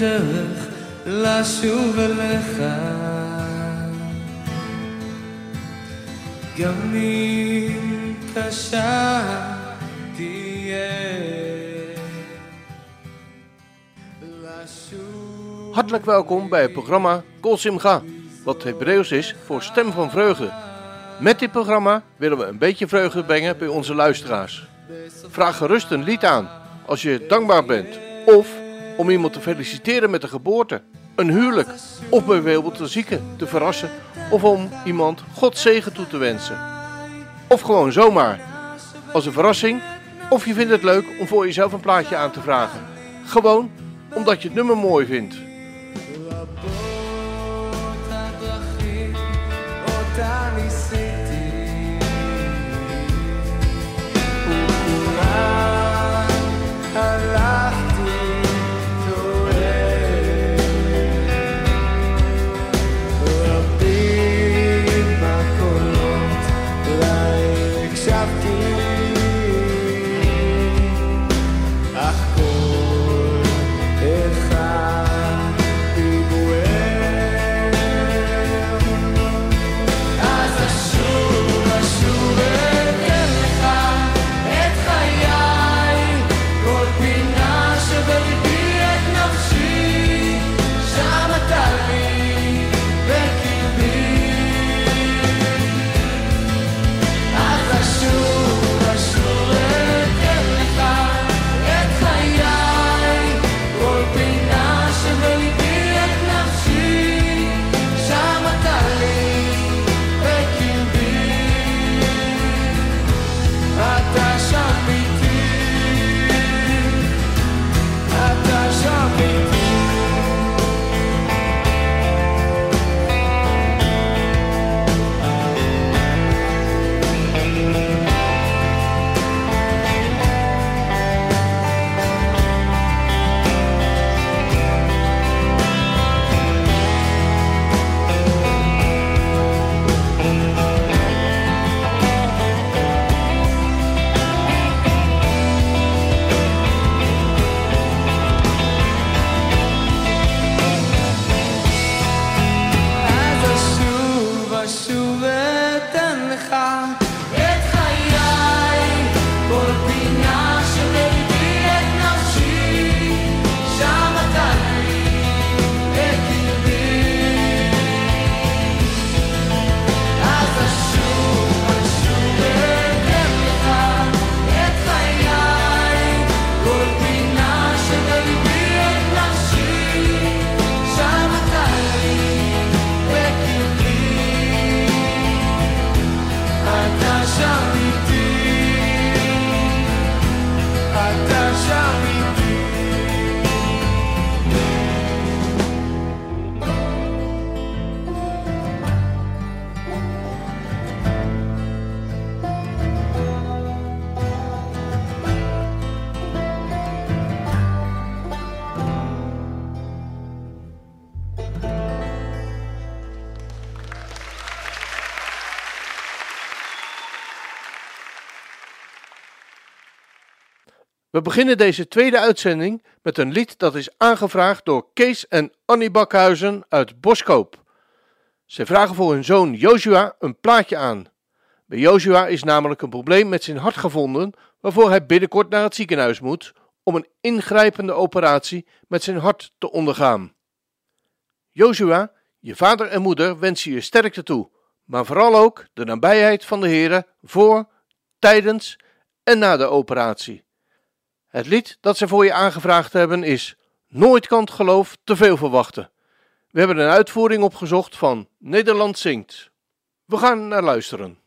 הדרך לשוב אליך. גם אם קשה תהיה. לשוב Hartelijk welkom bij het programma Kol Simcha, wat Hebreeuws is voor stem van vreugde. Met dit programma willen we een beetje vreugde brengen bij onze luisteraars. Vraag gerust een lied aan als je dankbaar bent, of om iemand te feliciteren met de geboorte, een huwelijk, of bijvoorbeeld een zieke te verrassen, of om iemand God zegen toe te wensen. Of gewoon zomaar, als een verrassing, of je vindt het leuk om voor jezelf een plaatje aan te vragen. Gewoon omdat je het nummer mooi vindt. We beginnen deze tweede uitzending met een lied dat is aangevraagd door Kees en Annie Bakhuizen uit Boskoop. Ze vragen voor hun zoon Joshua een plaatje aan. Bij Joshua is namelijk een probleem met zijn hart gevonden, waarvoor hij binnenkort naar het ziekenhuis moet om een ingrijpende operatie met zijn hart te ondergaan. Joshua, je vader en moeder wensen je sterkte toe, maar vooral ook de nabijheid van de Heere voor, tijdens en na de operatie. Het lied dat ze voor je aangevraagd hebben is Nooit kan het geloof te veel verwachten. We hebben een uitvoering opgezocht van Nederland zingt. We gaan naar luisteren.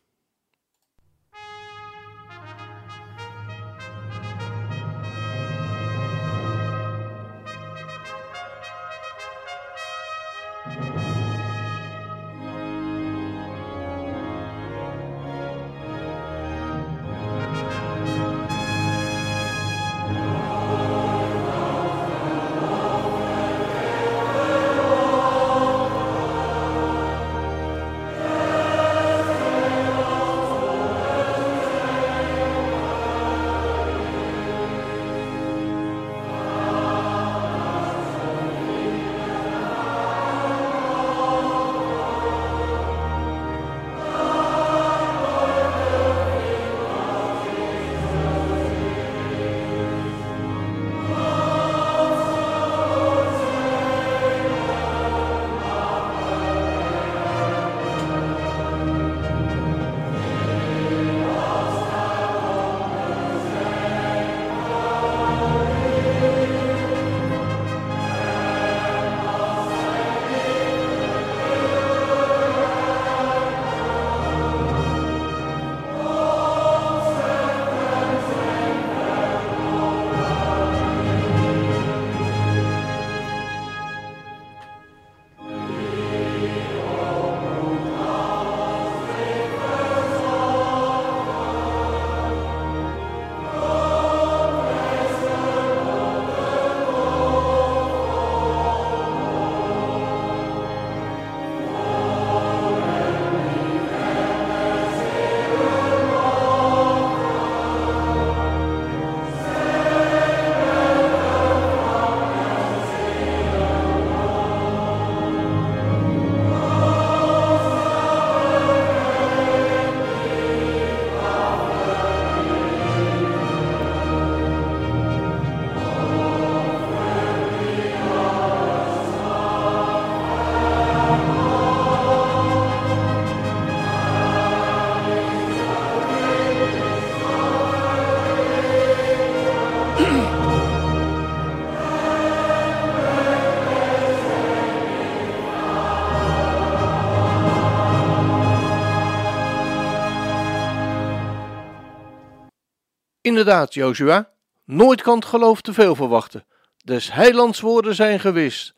Inderdaad, Joshua, nooit kan het geloof te veel verwachten. Des heilands woorden zijn gewist.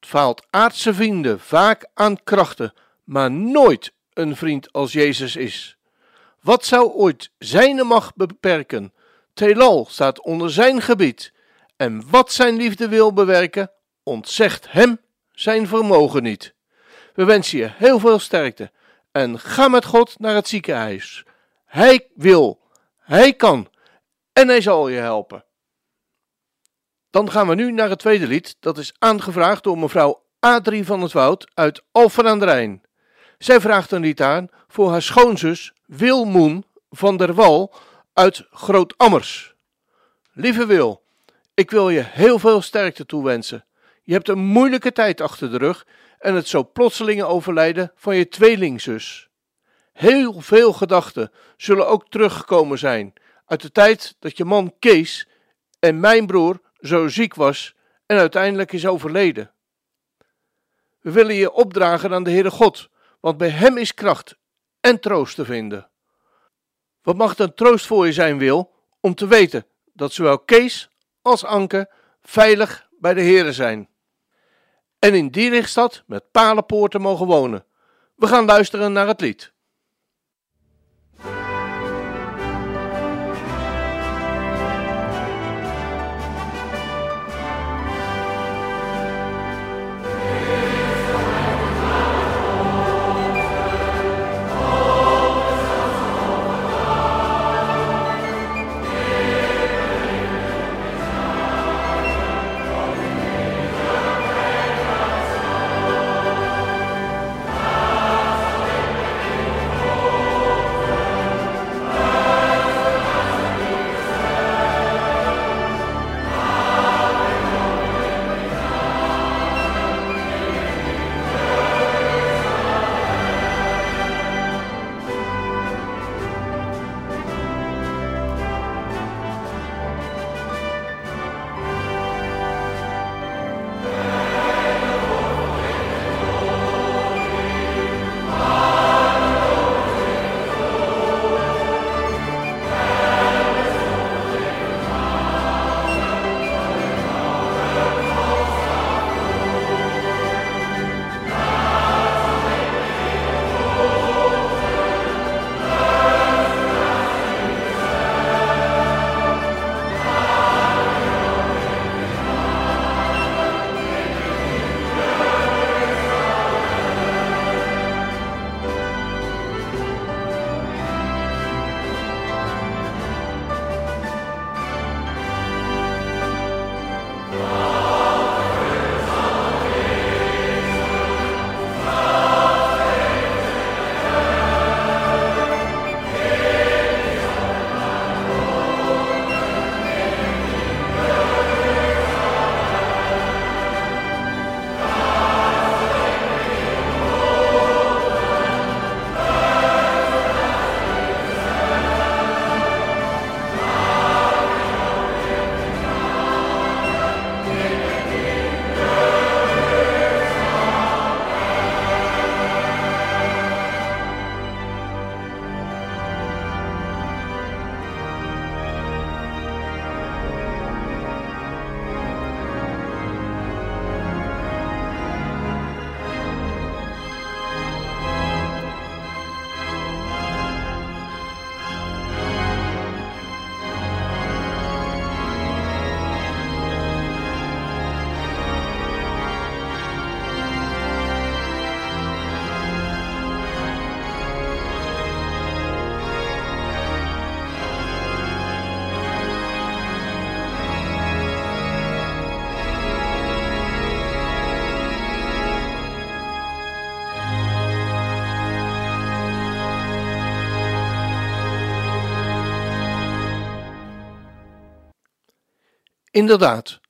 Het faalt aardse vrienden vaak aan krachten, maar nooit een vriend als Jezus is. Wat zou ooit zijn macht beperken? Telal staat onder zijn gebied. En wat zijn liefde wil bewerken, ontzegt hem zijn vermogen niet. We wensen je heel veel sterkte en ga met God naar het ziekenhuis. Hij wil, hij kan en hij zal je helpen. Dan gaan we nu naar het tweede lied. Dat is aangevraagd door mevrouw Adrie van het Woud uit Alphen aan de Rijn. Zij vraagt een lied aan voor haar schoonzus Wilmoen van der Wal uit Groot-Ammers. Lieve Wil, ik wil je heel veel sterkte toewensen. Je hebt een moeilijke tijd achter de rug en het zo plotselinge overlijden van je tweelingzus. Heel veel gedachten zullen ook teruggekomen zijn uit de tijd dat je man Kees en mijn broer zo ziek was en uiteindelijk is overleden. We willen je opdragen aan de Heere God, want bij Hem is kracht en troost te vinden. Wat mag een troost voor je zijn, Wil, om te weten dat zowel Kees als Anke veilig bij de Heere zijn. En in die lichtstad met palenpoorten mogen wonen. We gaan luisteren naar het lied. Inderdaad,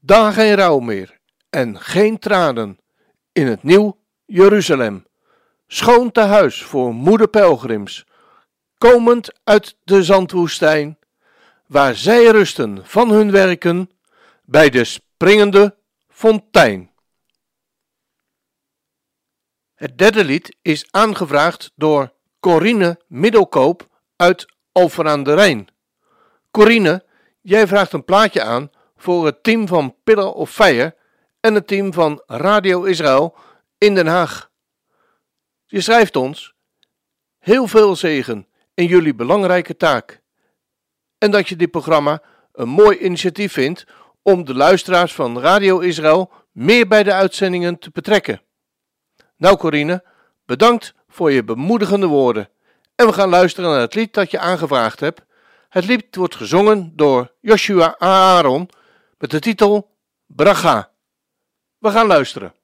dan geen rouw meer en geen tranen in het nieuw Jeruzalem. Schoon te huis voor moeder pelgrims, komend uit de zandwoestijn. waar zij rusten van hun werken bij de springende fontein. Het derde lied is aangevraagd door Corine Middelkoop uit Alphen aan de Rijn. Corine, jij vraagt een plaatje aan voor het team van Pillar of Fire en het team van Radio Israël in Den Haag. Je schrijft ons heel veel zegen in jullie belangrijke taak. En dat je dit programma een mooi initiatief vindt om de luisteraars van Radio Israël meer bij de uitzendingen te betrekken. Nou Corine, bedankt voor je bemoedigende woorden. En we gaan luisteren naar het lied dat je aangevraagd hebt. Het lied wordt gezongen door Joshua Aaron met de titel Braga. We gaan luisteren.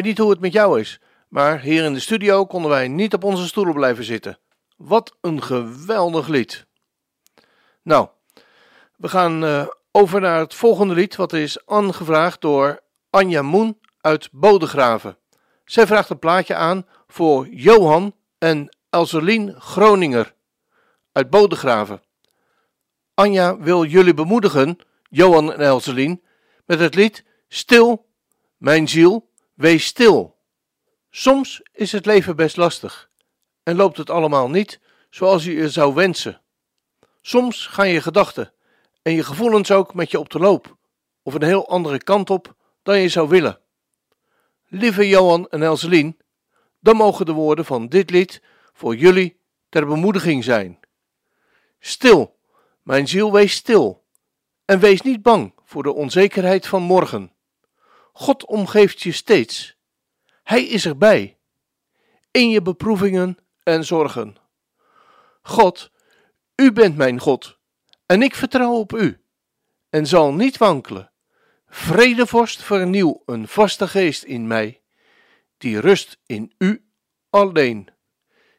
Weet niet hoe het met jou is, maar hier in de studio konden wij niet op onze stoelen blijven zitten. Wat een geweldig lied. Nou, we gaan eh, over naar het volgende lied, wat is aangevraagd door Anja Moen uit Bodegraven. Zij vraagt een plaatje aan voor Johan en Elselien Groninger uit Bodegraven. Anja wil jullie bemoedigen, Johan en Elselien, met het lied Stil, mijn ziel, wees stil. Soms is het leven best lastig en loopt het allemaal niet zoals je je zou wensen. Soms gaan je gedachten en je gevoelens ook met je op de loop, of een heel andere kant op dan je zou willen. Lieve Johan en Elselien, dan mogen de woorden van dit lied voor jullie ter bemoediging zijn. Stil, mijn ziel, wees stil en wees niet bang voor de onzekerheid van morgen. God omgeeft je steeds. Hij is erbij, in je beproevingen en zorgen. God, u bent mijn God, en ik vertrouw op u, en zal niet wankelen. Vredevorst, vernieuw een vaste geest in mij, die rust in u alleen.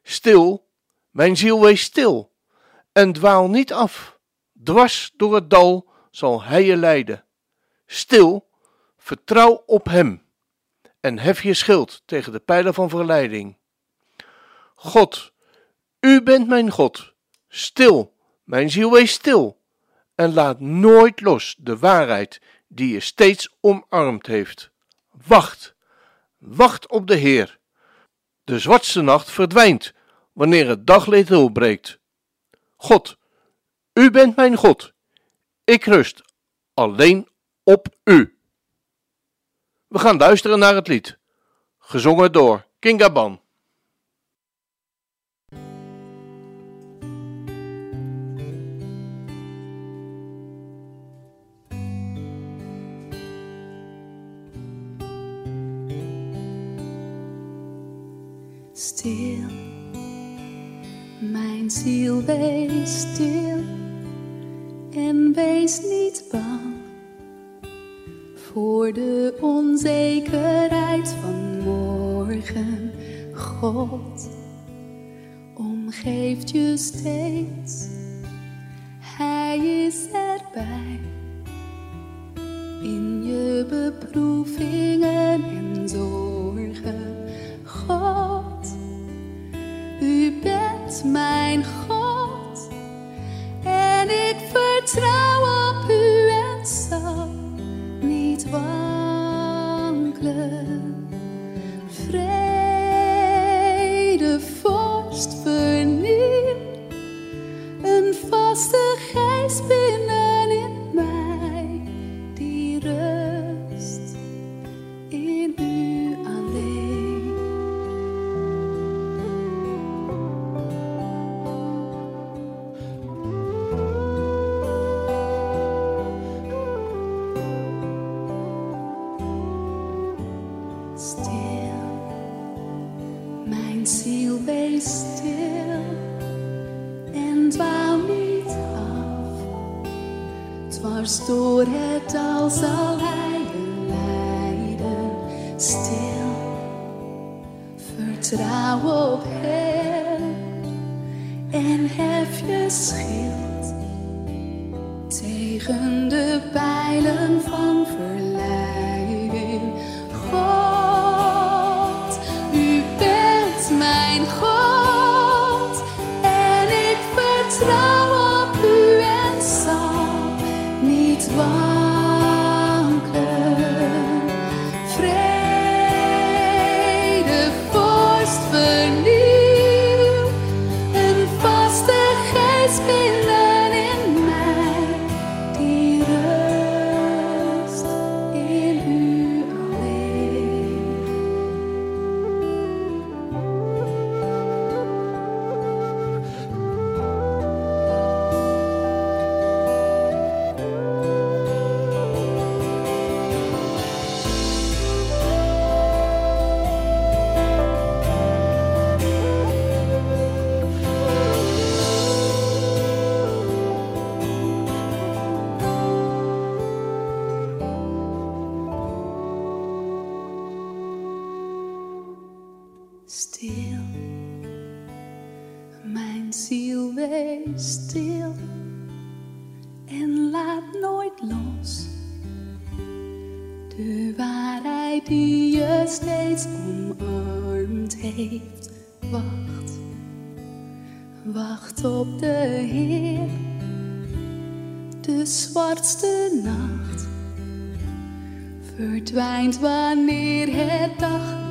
Stil, mijn ziel, wees stil, en dwaal niet af. Dwars door het dal zal hij je leiden. Stil, vertrouw op hem, en hef je schild tegen de pijlen van verleiding. God, u bent mijn God. Stil, mijn ziel, wees stil. En laat nooit los de waarheid die je steeds omarmd heeft. Wacht, wacht op de Heer. De zwartste nacht verdwijnt wanneer het daglicht doorbreekt. God, u bent mijn God. Ik rust alleen op u. We gaan luisteren naar het lied, gezongen door Kingaban. Stil, mijn ziel, wees stil en wees niet bang voor de onzekerheid van morgen. God omgeeft je steeds, Hij is erbij in je beproevingen en zorgen. God, u bent mijn God en ik vertrouw niet wankelen. Dwars het dal zal hij leiden. Stil, vertrouw op hem en hef je schild tegen de pijlen van verleiding. De zwartste nacht verdwijnt wanneer het daglicht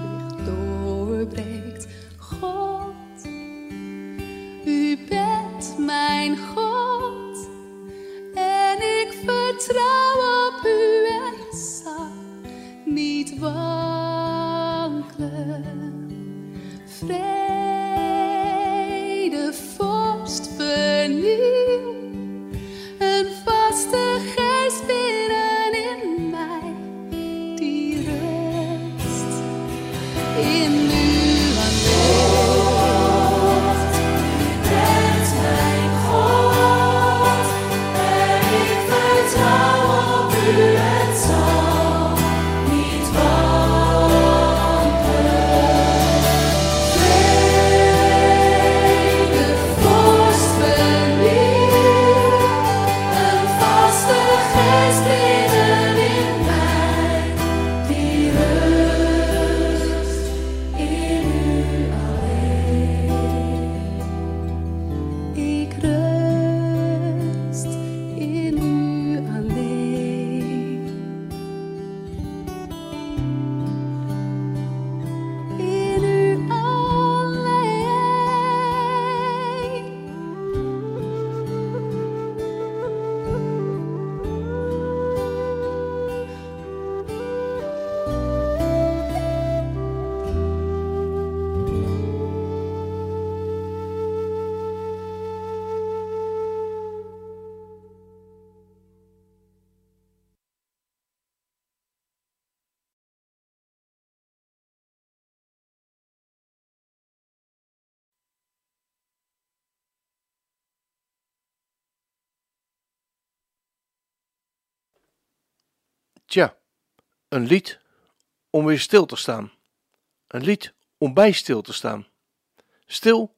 Tja, een lied om weer stil te staan. Een lied om bij stil te staan. Stil,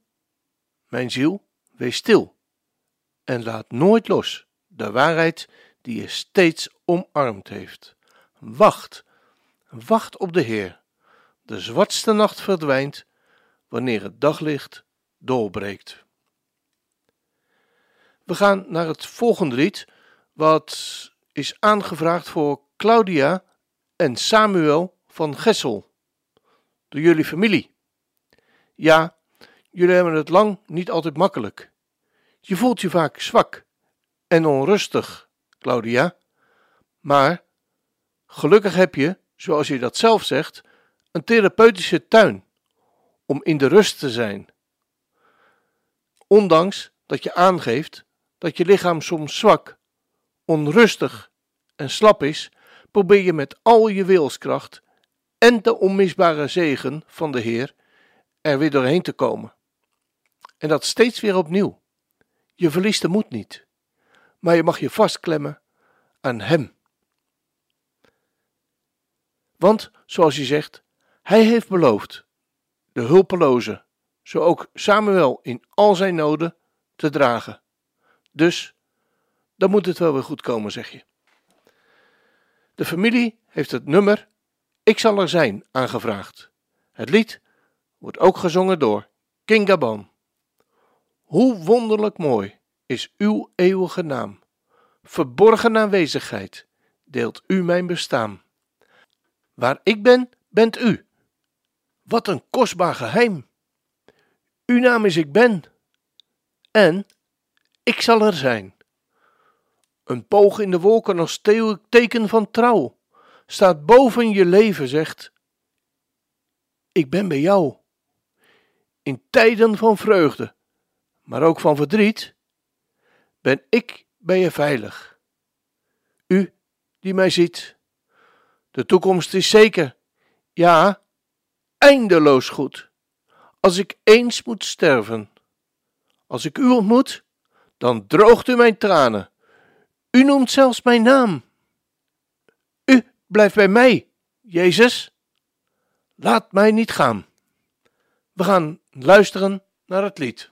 mijn ziel, wees stil. En laat nooit los de waarheid die je steeds omarmd heeft. Wacht, wacht op de Heer. De zwartste nacht verdwijnt wanneer het daglicht doorbreekt. We gaan naar het volgende lied, wat is aangevraagd voor Claudia en Samuel van Gessel. Door jullie familie. Ja, jullie hebben het lang niet altijd makkelijk. Je voelt je vaak zwak en onrustig, Claudia. Maar gelukkig heb je, zoals je dat zelf zegt, een therapeutische tuin om in de rust te zijn. Ondanks dat je aangeeft dat je lichaam soms zwak, onrustig en slap is, probeer je met al je wilskracht en de onmisbare zegen van de Heer er weer doorheen te komen. En dat steeds weer opnieuw. Je verliest de moed niet, maar je mag je vastklemmen aan Hem. Want, zoals je zegt, Hij heeft beloofd de hulpeloze, zo ook Samuel in al zijn noden, te dragen. Dus, dan moet het wel weer goed komen, zeg je. De familie heeft het nummer Ik zal er zijn aangevraagd. Het lied wordt ook gezongen door King Gabon. Hoe wonderlijk mooi is uw eeuwige naam. Verborgen aanwezigheid deelt u mijn bestaan. Waar ik ben, bent u. Wat een kostbaar geheim. Uw naam is ik ben. En ik zal er zijn. Een poog in de wolken als teken van trouw staat boven je leven, zegt: Ik ben bij jou. In tijden van vreugde, maar ook van verdriet, ben ik bij je veilig. U die mij ziet, de toekomst is zeker, ja, eindeloos goed. Als ik eens moet sterven, als ik u ontmoet, dan droogt u mijn tranen. U noemt zelfs mijn naam. U blijft bij mij, Jezus. Laat mij niet gaan. We gaan luisteren naar het lied.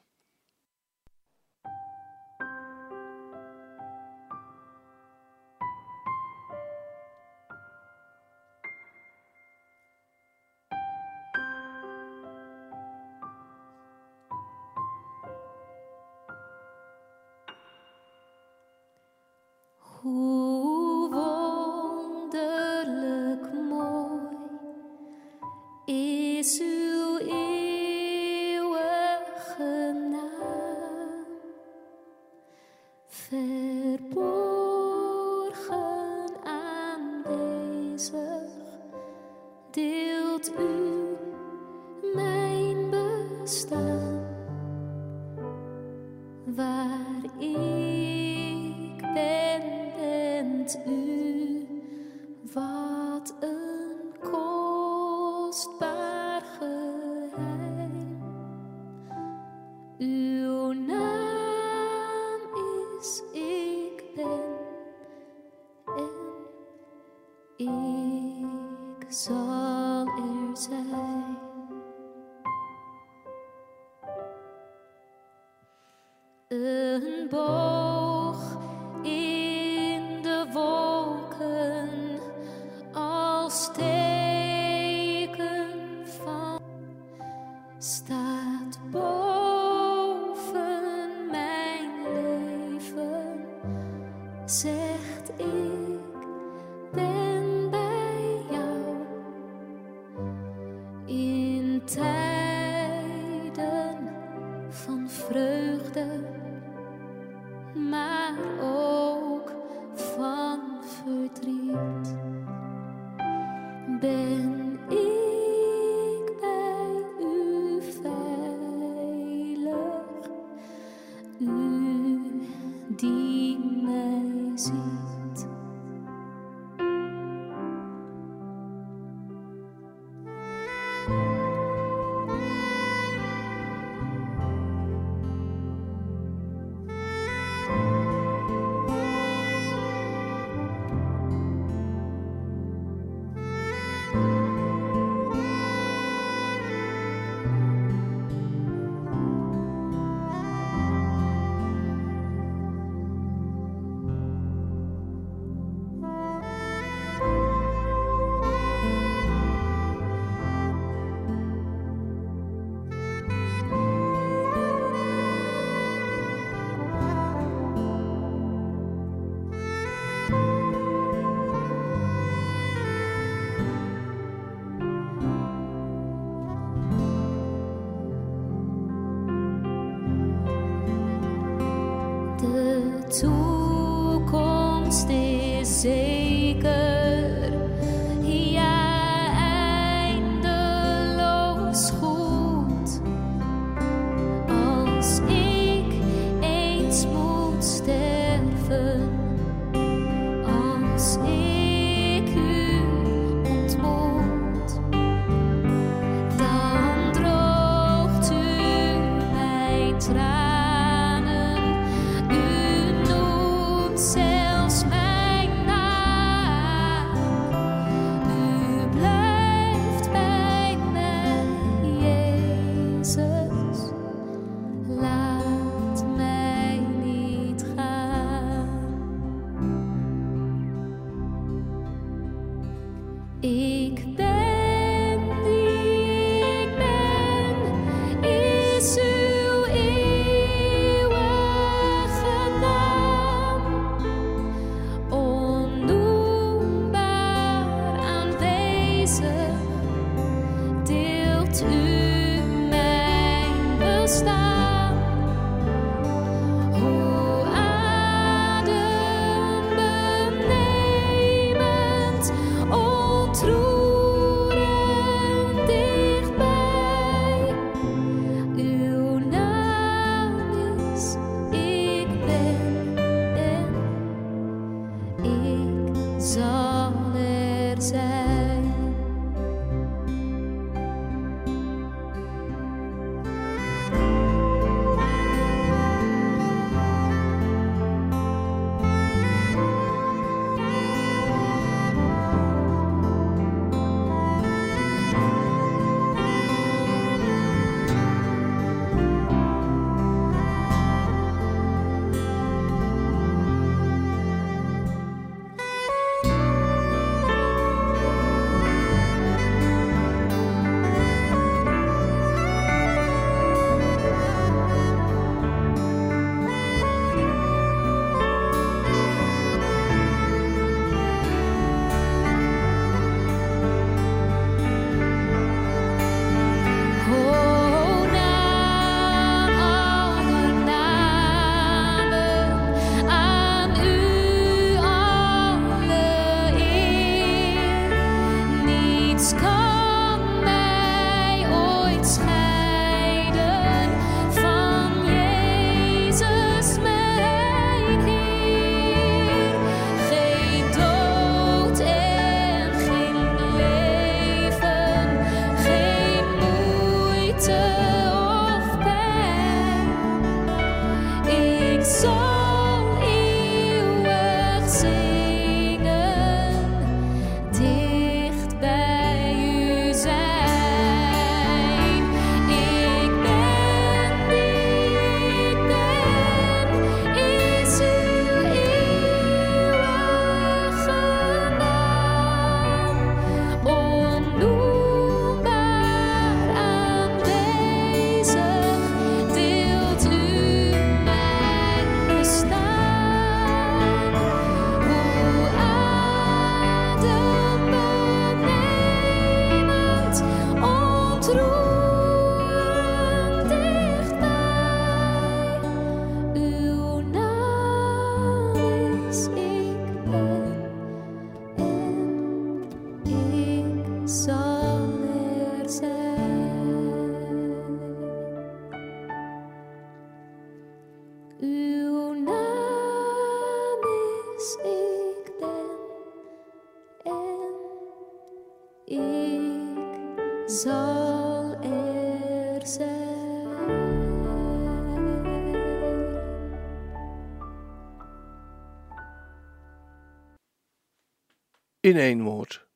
In één woord.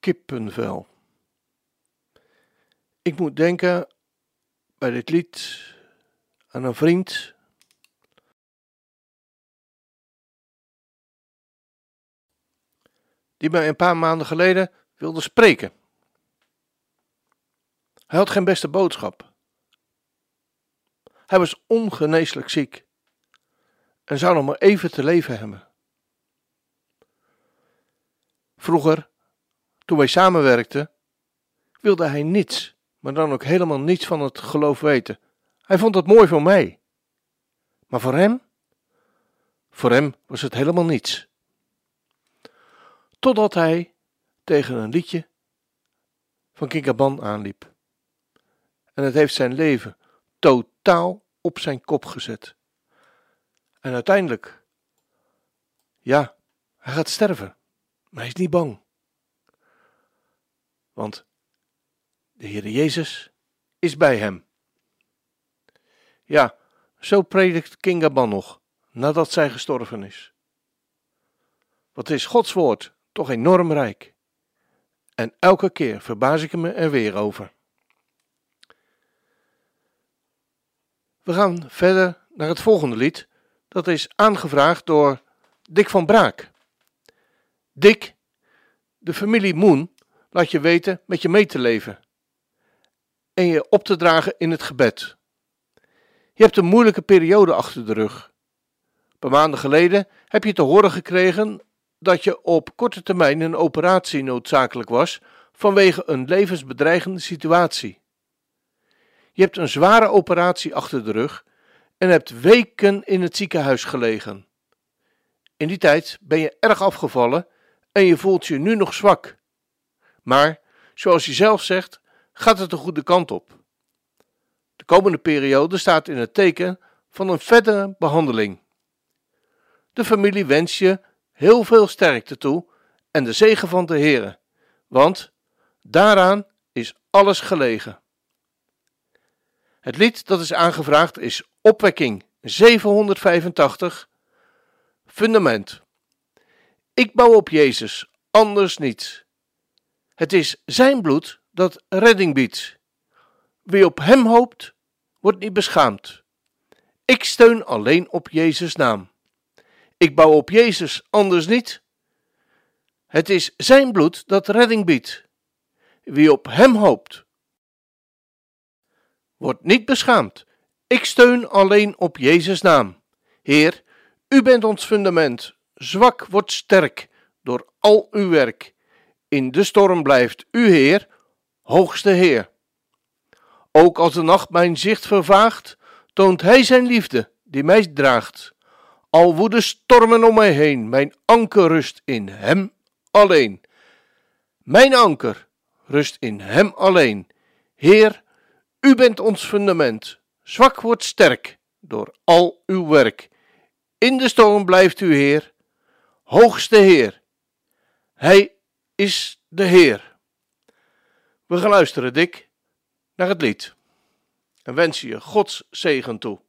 Kippenvel. Ik moet denken bij dit lied aan een vriend. Die mij een paar maanden geleden wilde spreken. Hij had geen beste boodschap. Hij was ongeneeslijk ziek en zou nog maar even te leven hebben. Vroeger, toen wij samenwerkten, wilde hij niets, maar dan ook helemaal niets van het geloof weten. Hij vond het mooi voor mij. Maar voor hem? Voor hem was het helemaal niets. Totdat hij tegen een liedje van Kinkaban aanliep. En het heeft zijn leven totaal op zijn kop gezet. En uiteindelijk, ja, hij gaat sterven, maar hij is niet bang. Want de Heer Jezus is bij hem. Ja, zo predikt Kingaban nog, nadat zij gestorven is. Wat is Gods woord toch enorm rijk. En elke keer verbaas ik me er weer over. We gaan verder naar het volgende lied. Dat is aangevraagd door Dick van Braak. Dick, de familie Moen laat je weten met je mee te leven en je op te dragen in het gebed. Je hebt een moeilijke periode achter de rug. Een paar maanden geleden heb je te horen gekregen dat je op korte termijn een operatie noodzakelijk was vanwege een levensbedreigende situatie. Je hebt een zware operatie achter de rug en hebt weken in het ziekenhuis gelegen. In die tijd ben je erg afgevallen en je voelt je nu nog zwak. Maar, zoals je zelf zegt, gaat het de goede kant op. De komende periode staat in het teken van een verdere behandeling. De familie wens je heel veel sterkte toe en de zegen van de Heere, want daaraan is alles gelegen. Het lied dat is aangevraagd is Opwekking 785, Fundament. Ik bouw op Jezus, anders niets. Het is Zijn bloed dat redding biedt. Wie op Hem hoopt, wordt niet beschaamd. Ik steun alleen op Jezus' naam. Ik bouw op Jezus, anders niet. Het is Zijn bloed dat redding biedt. Wie op Hem hoopt, wordt niet beschaamd. Ik steun alleen op Jezus' naam. Heer, U bent ons fundament. Zwak wordt sterk door al uw werk. In de storm blijft U, Heer, hoogste Heer. Ook als de nacht mijn zicht vervaagt, toont Hij zijn liefde die mij draagt. Al woeden stormen om mij heen, mijn anker rust in Hem alleen. Mijn anker rust in Hem alleen. Heer, U bent ons fundament. Zwak wordt sterk door al uw werk. In de storm blijft u Heer, hoogste Heer. Hij is de Heer. We gaan luisteren, Dick, naar het lied. En wensen je Gods zegen toe.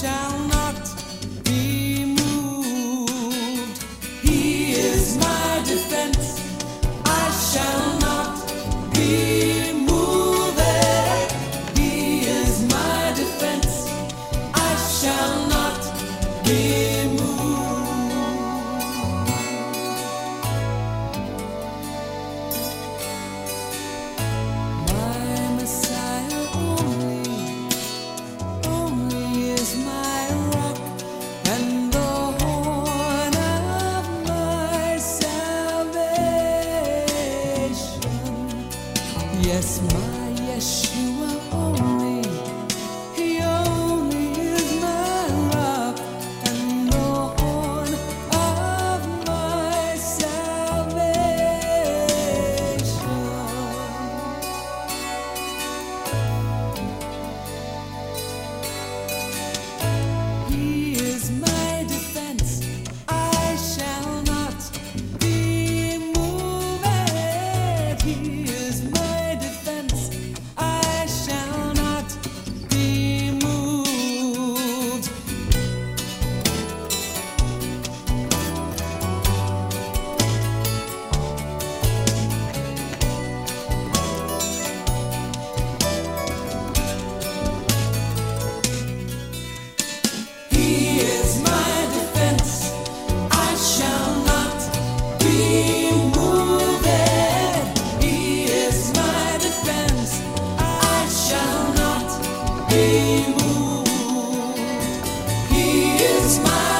Shall not is mine.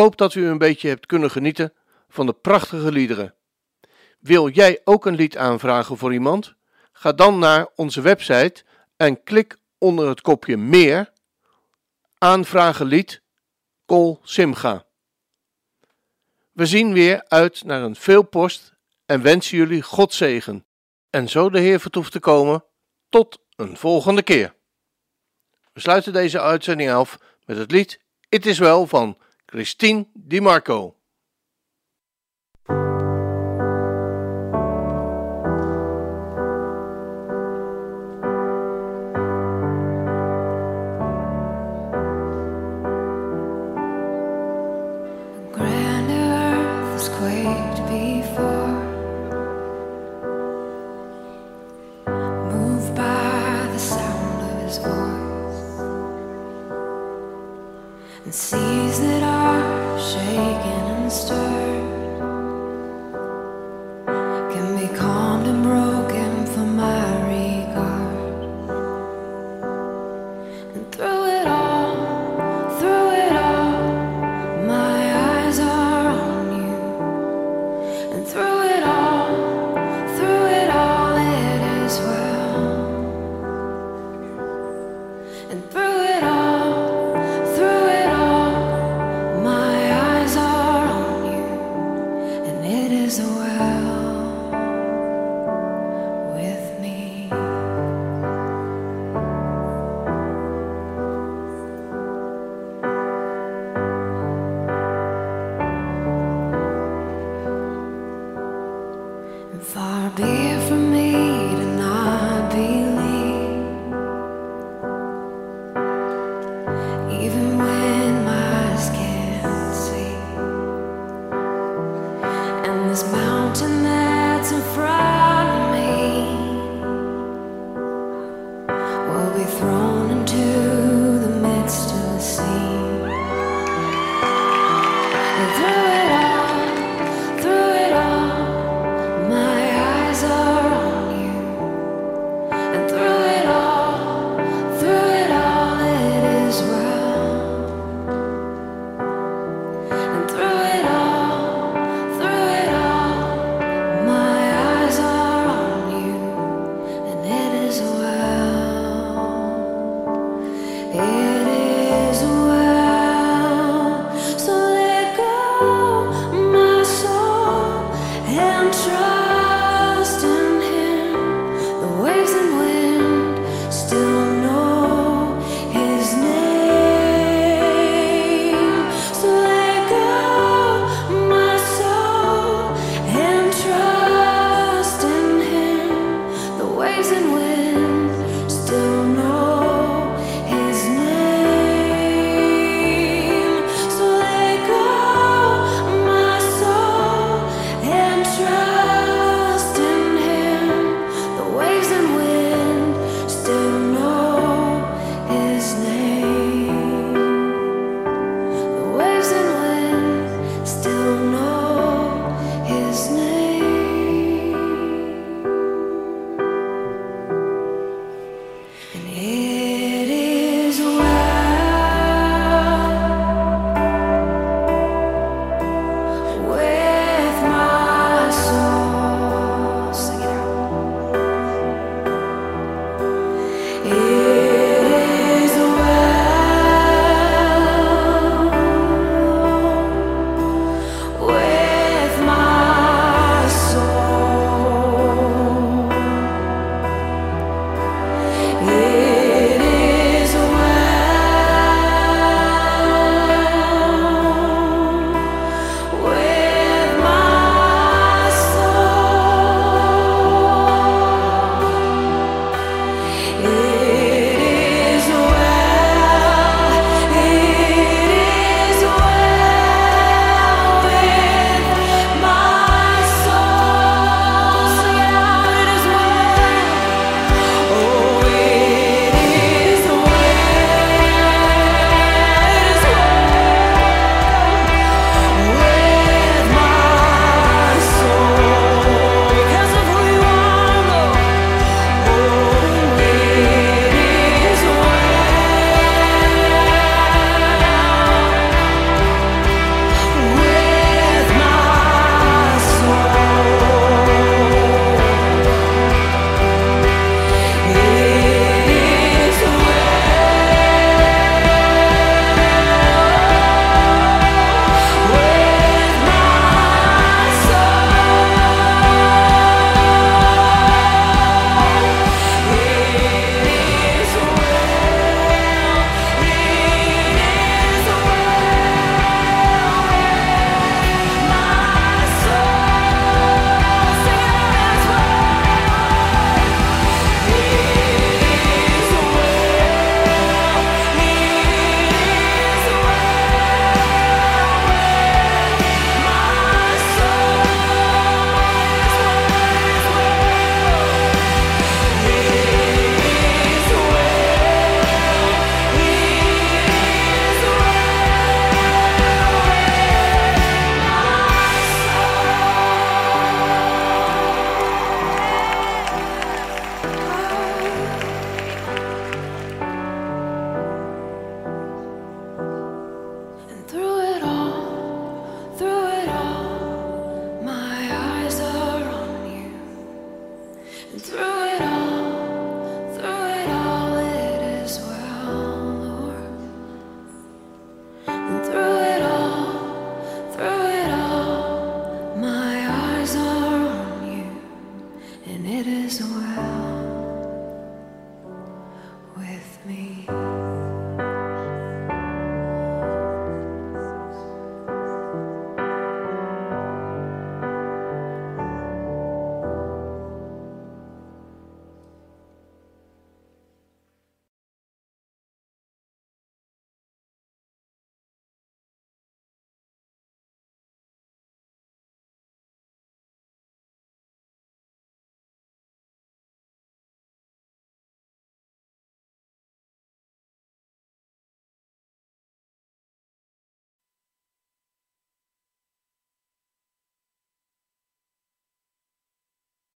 hoop dat u een beetje hebt kunnen genieten van de prachtige liederen. Wil jij ook een lied aanvragen voor iemand? Ga dan naar onze website en klik onder het kopje Meer aanvragen lied Kol Simga. We zien weer uit naar een veelpost en wensen jullie God zegen. En zo de Heer vertoeft te komen, tot een volgende keer. We sluiten deze uitzending af met het lied Het is wel van Christine Di Marco.